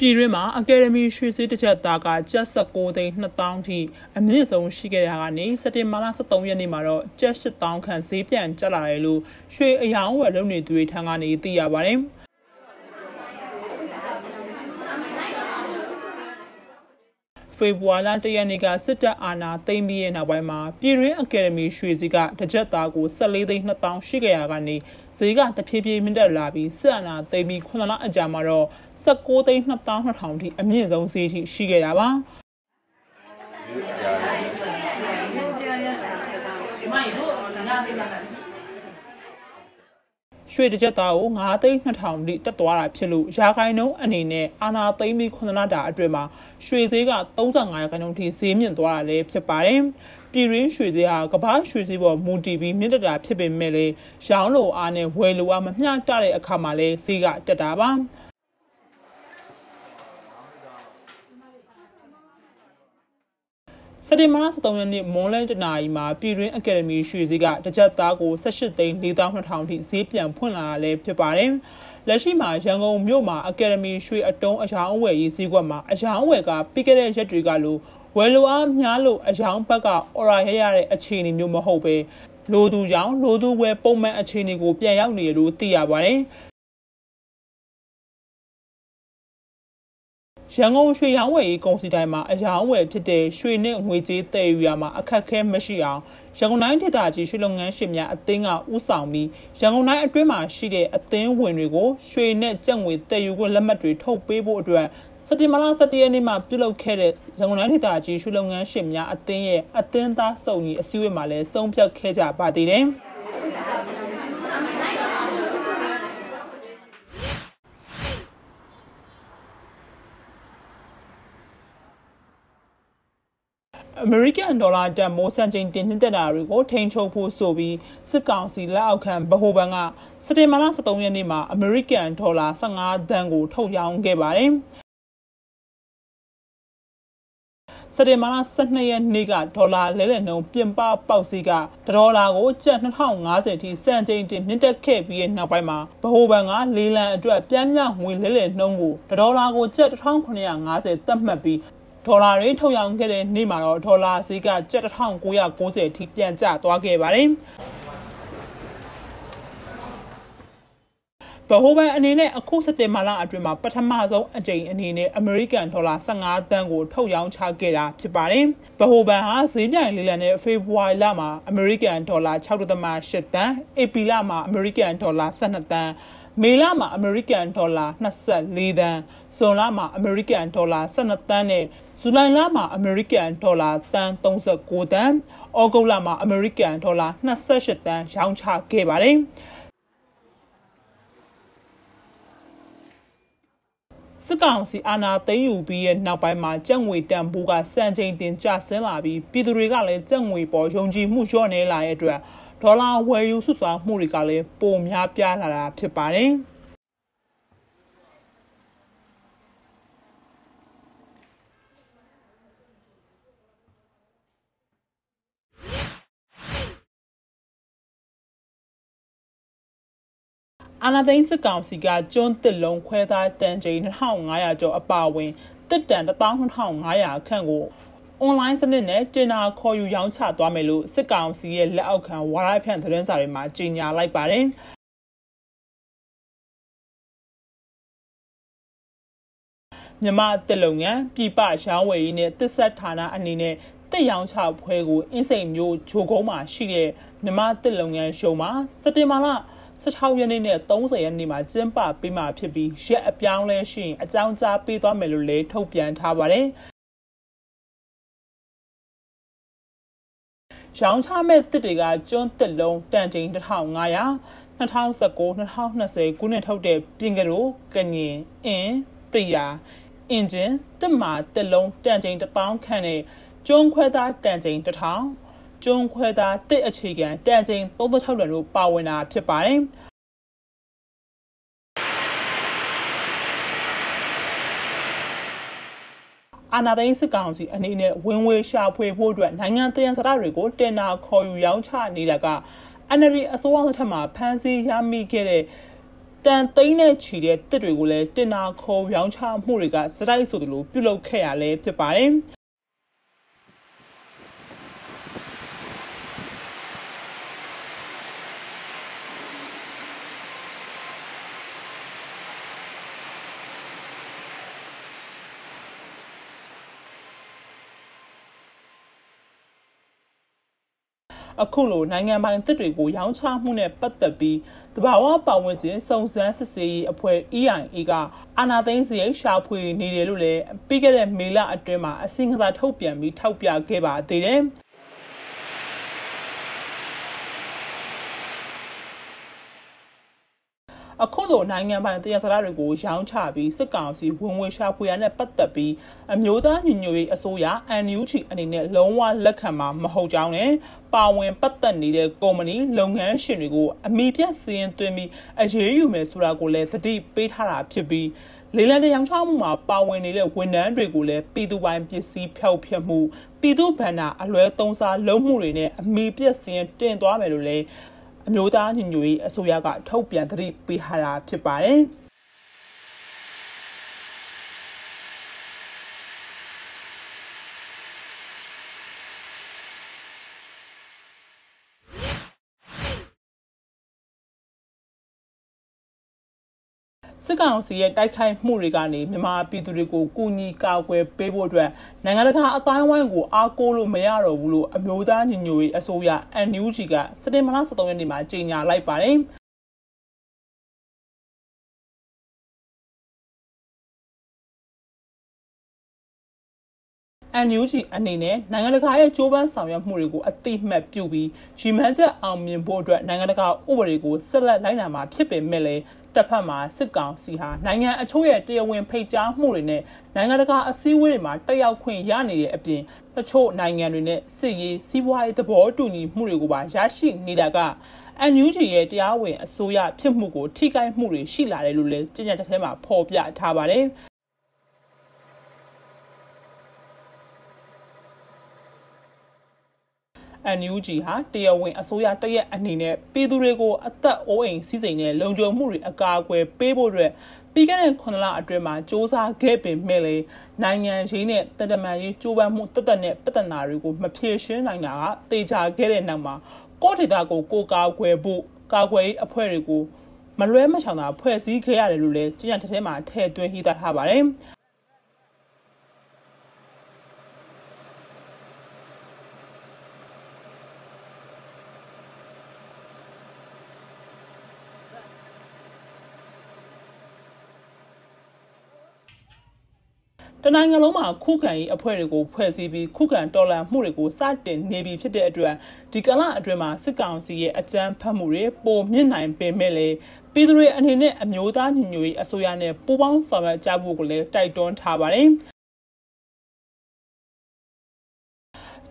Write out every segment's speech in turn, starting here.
ပြည်တွင်းမှာအကယ်ဒမီရွှေစည်းတစ်ချက်သားကကျပ်16သိန်း2000ထိအမြင့်ဆုံးရှိခဲ့ရတာကနေစက်တင်ဘာလ23ရက်နေ့မှာတော့ကျပ်8000ခန့်ဈေးပြန်ကျလာတယ်လို့ရွှေအယောင်ဝယ်လုပ်နေသူတွေထံကနေသိရပါတယ်။ ဖေဖော်ဝါရီလ၁ရက်နေ့ကစစ်တပ်အာဏာသိမ်းပြီးတဲ့နောက်ပိုင်းမှာပြည်တွင်းအကယ်ဒမီရွှေစည်းကတစ်ချက်သားကို14သိန်း2000ရှိခဲ့ရကနေဈေးကတဖြည်းဖြည်းမြင့်တက်လာပြီးစစ်အာဏာသိမ်းပြီး9လအကြာမှာတော့19သိန်း2000 2000ထိအမြင့်ဆုံးဈေးထိရှိခဲ့တာပါ ရွှေတစ်ချက်သားကို9သိန်း2000တိတက်သွားတာဖြစ်လို့ရာခိုင်နှုန်းအနေနဲ့အာနာသိမ့်ပြီး9လတာအတွင်းမှာရွှေဈေးက35ရာခိုင်နှုန်းထိဈေးမြင့်သွားတာလည်းဖြစ်ပါတယ်။ပြည်ရင်းရွှေဈေးဟာကမ္ဘာရွှေဈေးပေါ်မူတည်ပြီးမြင့်တက်တာဖြစ်ပေမဲ့လည်းရောင်းလိုအားနဲ့ဝယ်လိုအားမမျှတတဲ့အခါမှာလည်းဈေးကတက်တာပါ။ စက်တင်ဘာ23ရက်နေ့မွန်လတနာရီမှာပြည်တွင်းအကယ်ဒမီရွှေစည်းကတစ်ချက်သားကို18သိန်း4200ထိဈေးပြန်ဖွင့်လာတာလည်းဖြစ်ပါတယ်။လက်ရှိမှာရန်ကုန်မြို့မှာအကယ်ဒမီရွှေအတုံးအယောင်အဝယ်ရေးဈေးကွက်မှာအယောင်အဝယ်ကပြီးခဲ့တဲ့ရက်တွေကလိုဝယ်လိုအားများလို့အယောင်ဘက်ကအော်ရာရရတဲ့အခြေအနေမျိုးမဟုတ်ပဲလိုသူကြောင့်လိုသူဝယ်ပုံမှန်အခြေအနေကိုပြန်ရောက်နေရလို့သိရပါတယ်။ ရန်ကုန်ရွှေရောင်းဝယ်ရေးကုန်စည်တိုင်းမှာအယောင်ဝယ်ဖြစ်တဲ့ရွှေနဲ့ငွေကြေးတည်ယူရမှာအခက်အခဲမရှိအောင်ရန်ကုန်တိုင်းဒေသကြီးရွှေလုပ်ငန်းရှင်များအသင်းကဥဆောင်ပြီးရန်ကုန်တိုင်းအတွင်းမှာရှိတဲ့အသင်းဝင်တွေကိုရွှေနဲ့ကြက်ငွေတည်ယူခွင့်လက်မှတ်တွေထုတ်ပေးဖို့အတွက်စက်တင်ဘာလ17ရက်နေ့မှာပြုလုပ်ခဲ့တဲ့ရန်ကုန်တိုင်းဒေသကြီးရွှေလုပ်ငန်းရှင်များအသင်းရဲ့အသင်းသားစုံကြီးအစည်းအဝေးမှာလည်းဆုံးဖြတ်ခဲ့ကြပါသေးတယ်။ အမေရိကန်ဒေါ်လာတန်မိုးစံချိန်တင်တင်တက်တာတွေကိုထိန်းချုပ်ဖို့ဆိုပြီးစစ်ကောင်စီလက်အောက်ခံဗဟိုဘဏ်ကစက်တင်ဘာလ23ရက်နေ့မှာအမေရိကန်ဒေါ်လာ15သန်းကိုထုတ်ရောင်းခဲ့ပါတယ်စက်တင်ဘာလ12ရက်နေ့ကဒေါ်လာလဲလှယ်နှုန်းပြင်ပပေါက်စီကဒေါ်လာကိုကျပ်2050ထိစံချိန်တင်မြင့်တက်ခဲ့ပြီးတဲ့နောက်ပိုင်းမှာဗဟိုဘဏ်ကလေးလံအတွက်ပြန်မြငွေလဲလှယ်နှုန်းကိုဒေါ်လာကိုကျပ်1950သတ်မှတ်ပြီး ဒေါ်လာတွေထုတ်ရောင်းခဲ့တဲ့နေ့မှာတော့ဒေါ်လာဈေးက7990အထိပြန်ကျသွားခဲ့ပါတယ်။ဗဟိုဘဏ်အနေနဲ့အခုစက်တင်ဘာလအတွင်းမှာပထမဆုံးအကြိမ်အနေနဲ့အမေရိကန်ဒေါ်လာ15သန်းကိုထုတ်ရောင်းချခဲ့တာဖြစ်ပါတယ်။ဗဟိုဘဏ်ဟာဈေးပြိုင်လေးလံတဲ့ဖေဖော်ဝါရီလမှာအမေရိကန်ဒေါ်လာ6.8သန်း၊ဧပြီလမှာအမေရိကန်ဒေါ်လာ12သန်းမေလမှာအမေရိကန်ဒေါ်လာ24သန်း၊ဇွန်လမှာအမေရိကန်ဒေါ်လာ12သန်းနဲ့ ဇူလိုင်လမှာအမေရိကန်ဒေါ်လာတန်39တန်၊ဩဂုတ်လမှာအမေရိကန်ဒေါ်လာ28တန်ရောင်းချခဲ့ပါတယ်။စစ်ကောင်စီအာဏာသိမ်းယူပြီးရဲ့နောက်ပိုင်းမှာကြက်ငွေတန်ဖိုးကစံချိန်တင်ကျဆင်းလာပြီးပြည်သူတွေကလည်းကြက်ငွေပေါ်ယုံကြည်မှုလျော့နေလာတဲ့အတွက်ဒေါ်လာဝယ်ယူစုဆောင်းမှုတွေကလည်းပိုများပြားလာတာဖြစ်ပါတယ်။ အာနာသိန်းစစ်ကောင်စီကကျွန်းတစ်လုံးခွဲသားတန်ချိန်2500ကျော်အပါအဝင်တစ်တန်12500ခန့်ကိုအွန်လိုင်းစနစ်နဲ့တင်နာခေါ်ယူရောင်းချသွားမယ်လို့စစ်ကောင်စီရဲ့လက်အောက်ခံဝါရဖြန့်သတင်းစာတွေမှာကြေညာလိုက်ပါတယ်မြမတက်လုံငန်းပြပရောင်းဝယ်ရေးနဲ့တစ်ဆက်ဌာနအနေနဲ့တက်ရောင်းချဖွဲကိုအင်းစိန်မျိုးဂျိုကုန်းမှာရှိတဲ့မြမတက်လုံငန်းရှုံမှာစက်တင်ဘာလ 16ရက်နေ့နဲ့30ရက်နေ့မှာကျင်းပပေးမှာဖြစ်ပြီးရက်အပြောင်းလဲရှိရင်အကြောင်းကြားပေးသွားမယ်လို့လည်းထုတ်ပြန်ထားပါတယ်။ရောင်းချမဲ့တစ်တွေကကျွန်းတစ်လုံးတန်ချိန်1500 2019-2020ခုနှစ်ထုတ်တဲ့ပြင်ကရိုကညင်အင်းတရာအင်ဂျင်တစ်မာတစ်လုံးတန်ချိန်1000ခန့်နဲ့ကျွန်းခွဲသားတန်ချိန်1000 ကျွန်းခွဲသားတစ်အခြေခံတန်ချိန်36လွန်တို့ပါဝင်တာဖြစ်ပါတယ်။အာနာသိန်းစစ်ကောင်စီအနေနဲ့ဝင်ဝေရှာဖွေဖို့အတွက်နိုင်ငံတရံစရတွေကိုတင်နာခေါ်ယူရောင်းချနေတာက NLD အစိုးရလက်ထက်မှာဖမ်းဆီးရမိခဲ့တဲ့တန်သိန်းနဲ့ချီတဲ့တစ်တွေကိုလည်းတင်နာခေါ်ရောင်းချမှုတွေကစတိုက်ဆိုသလိုပြုလုပ်ခဲ့ရလဲဖြစ်ပါတယ် အခုလိုနိုင်ငံပိုင်တစ်တွေကိုရောင်းချမှုနဲ့ပတ်သက်ပြီးတဘာဝပတ်ဝန်းကျင်စုံစမ်းစစ်ဆေးရေးအဖွဲ့ EIA ကအာနာသိန်းစရိတ်ရှာဖွေနေတယ်လို့လည်းပြီးခဲ့တဲ့မေလအတွင်းမှာအစည်းအဝေးထုတ်ပြန်ပြီးထောက်ပြခဲ့ပါသေးတယ်။ အခုလိုနိုင်ငံပိုင်တရားစကားတွေကိုရောင်းချပြီးစစ်ကောင်စီဝင်ဝင်ရှာဖွေရတဲ့ပတ်သက်ပြီးအမျိုးသားညီညွတ်ရေးအစိုးရ NUG အနေနဲ့လုံးဝလက်ခံမှာမဟုတ်ကြောင်းနဲ့ပါဝင်ပတ်သက်နေတဲ့ကုမ္ပဏီလုပ်ငန်းရှင်တွေကိုအမိပြတ်စီးရင်သွင်းပြီးအရေးယူမယ်ဆိုတာကိုလည်းသတိပေးထားတာဖြစ်ပြီးလေလံတရောင်ချမှုမှာပါဝင်နေတဲ့ဝန်ထမ်းတွေကိုလည်းပြည်သူပိုင်ပစ္စည်းဖျောက်ဖျက်မှုပြည်သူဗန္နာအလွဲသုံးစားလုပ်မှုတွေနဲ့အမိပြတ်စီးရင်တင်သွားမယ်လို့လည်း အမျိုးသားညီညွတ်ရေးအစိုးရကထုတ်ပြန်သတိပေးထားတာဖြစ်ပါတယ်။ စစ်ကောင်စီရဲ့တိုက်ခိုက်မှုတွေကနေမြန်မာပြည်သူတွေကိုကူညီကာကွယ်ပေးဖို့အတွက်နိုင်ငံတကာအတိုင်းဝိုင်းကိုအားကိုးလို့မရတော့ဘူးလို့အမျိုးသားညီညွတ်ရေးအစိုးရ NUG ကစက်တင်ဘာလ23ရက်နေ့မှာကြေညာလိုက်ပါတယ်။ NUG အနေနဲ့နိုင်ငံတကာရဲ့ကြိုးပမ်းဆောင်ရွက်မှုတွေကိုအသိမှတ်ပြုပြီးရီမန်းချက်အောင်မြင်ဖို့အတွက်နိုင်ငံတကာဥပဒေကိုဆက်လက်လိုက်နာမှာဖြစ်ပေမဲ့လည်းတစ်ဖက်မှာစစ်ကောင်စီဟာနိုင်ငံအချို့ရဲ့တရားဝင်ဖိတ်ကြားမှုတွေနဲ့နိုင်ငံတကာအစည်းအဝေးတွေမှာတက်ရောက်ခွင့်ရနေတဲ့အပြင်တချို့နိုင်ငံတွေနဲ့စစ်ရေးစီးပွားရေးသဘောတူညီမှုတွေကိုပါရရှိနေတာက NUG ရဲ့တရားဝင်အစိုးရဖြစ်မှုကိုထိခိုက်မှုတွေရှိလာတယ်လို့လည်းကြေညာချက်ထဲမှာဖော်ပြထားပါတယ်။ NUG ဟာတရားဝင်အစိုးရတရက်အနေနဲ့ပြည်သူတွေကိုအသက်အိုးအိမ်စီးစိမ်နဲ့လုံခြုံမှုတွေအကာအကွယ်ပေးဖို့အတွက်ပြီးခဲ့တဲ့9လအတွင်းမှာစ조사ခဲ့ပေမဲ့လည်းနိုင်ငံရေးနဲ့တတမန်ရေးကြိုးပမ်းမှုတသက်နဲ့ပြဿနာတွေကိုမဖြေရှင်းနိုင်တာကတေချာခဲ့တဲ့နောက်မှာကိုဒေတာကိုကိုကာကွယ်ဖို့ကာကွယ်ရေးအဖွဲ့တွေကိုမလွဲမချောင်တာဖွဲ့စည်းခဲ့ရတယ်လို့လည်းကြေညာတဲ့ထဲမှာထည့်သွင်းရေးသားထားပါတယ်။ နိုင်ငံလုံးမှာခုခံရေးအဖွဲ့တွေကိုဖွဲ့စည်းပြီးခုခံတော်လှန်မှုတွေကိုစတင်နေပြီဖြစ်တဲ့အတွက်ဒီကလအတွင်းမှာစစ်ကောင်စီရဲ့အကြမ်းဖက်မှုတွေပိုမြင့်နိုင်ပေမဲ့လည်းပြည်သူတွေအနေနဲ့အမျိုးသားညီညွတ်ရေးအစိုးရနဲ့ပူးပေါင်းဆောင်ရွက်ကြဖို့ကိုလည်းတိုက်တွန်းထားပါတယ်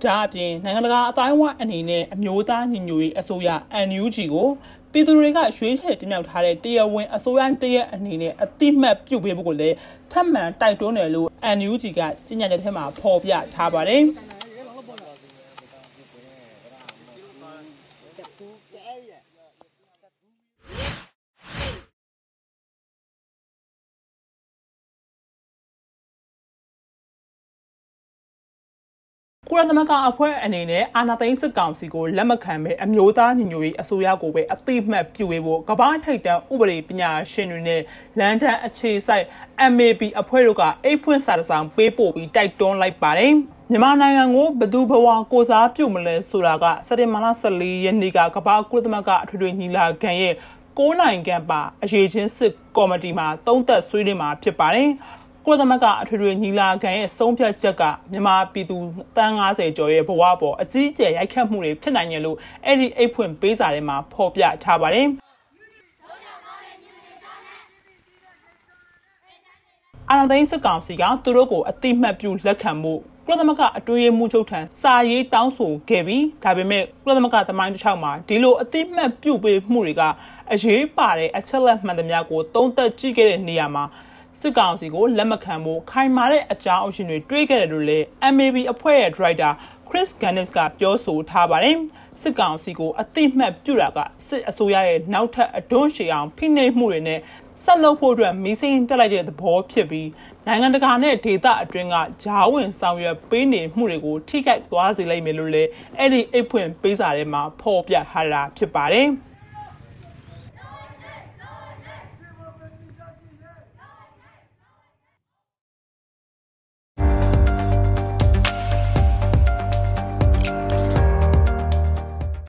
ဒါအပြင်နိုင်ငံတကာအတိုင်းအဝိုင်းအနေနဲ့အမျိုးသားညီညွတ်ရေးအစိုးရ NUG ကို ပြည်သူတွေကရွေးချယ်တင်မြှောက်ထားတဲ့တရားဝင်အစိုးရတရက်အနေနဲ့အတိမတ်ပြုတ်ပေးဖို့ကိုလည်းထပ်မံတိုက်တွန်းတယ်လို့ NUG ကကြေညာတဲ့ထဲမှာဖော်ပြထားပါတယ်။ ကုလသမဂ္ဂအဖွဲ့အနေနဲ့အာဏာသိမ်းစစ်ကောင်စီကိုလက်မခံဘဲအမျိုးသားညီညွတ်ရေးအစိုးရကိုပဲအသိမှတ်ပြုဝေဖို့ကမ္ဘာထိပ်တန်းဥပဒေပညာရှင်တွေနဲ့လန်ဒန်အခြေစိုက် MAP အဖွဲ့တို့ကအိတ်ဖွင့်စာတစောင်ပေးပို့ပြီးတိုက်တွန်းလိုက်ပါတယ်မြန်မာနိုင်ငံကိုဘသူဘဝကိုစားပြုမလဲဆိုတာကစက်တင်ဘာလ14ရက်နေ့ကကမ္ဘာကုလသမဂ္ဂအထွေထွေညီလာခံရဲ့6နိုင်ငံပါအရေးချင်းစစ်ကော်မတီမှာသုံးသက်ဆွေးနွေးမှာဖြစ်ပါတယ်။ ကုလသမဂ္ဂအထွေထွေညီလာခံရဲ့ဆုံးဖြတ်ချက်ကမြန်မာပြည်သူတန်း90ကျော်ရဲ့ဘဝပေါ်အကြီးအကျယ်ရိုက်ခတ်မှုတွေဖြစ်နိုင်တယ်လို့အဲ့ဒီအိတ်ဖွင့်ပေးစာထဲမှာဖော်ပြထားပါတယ်အာဏာသိမ်းစစ်ကောင်စီကသူတို့ကိုအတိမတ်ပြုလက်ခံမှုကုလသမဂ္ဂအတွေ့အမှုချုပ်ထံစာရေးတောင်းဆိုခဲ့ပြီးဒါပေမဲ့ကုလသမဂ္ဂသမိုင်းတစ်ချောင်းမှာဒီလိုအတိမတ်ပြုပေးမှုတွေကအရေးပါတဲ့အချက်လက်မှန်သမျှကိုသုံးသပ်ကြည့်ခဲ့တဲ့နေရာမှာ စစ်ကောင်စီကိုလက်မခံဖို့ခိုင်မာတဲ့အကြောင်းအရှင်တွေတွေးခဲ့တယ်လို့လည်း MAB အဖွဲ့ရဲ့ Director Chris Gannis ကပြောဆိုထားပါတယ်စစ်ကောင်စီကိုအသိမှတ်ပြုတာကစစ်အစိုးရရဲ့နောက်ထပ်အတွန်းရှည်အောင်ဖိနှိပ်မှုတွေနဲ့ဆက်လုပ်ဖို့အတွက်မီးစိမ်းတက်လိုက်တဲ့သဘောဖြစ်ပြီးနိုင်ငံတကာနဲ့ဒေသအတွင်းကဂျားဝင်ဆောင်ရွက်ပေးနေမှုတွေကိုထိခိုက်သွားစေလိမ့်မယ်လို့လည်းအဲ့ဒီအိတ်ဖွင့်ပေးစာထဲမှာဖော်ပြထားတာဖြစ်ပါတယ်။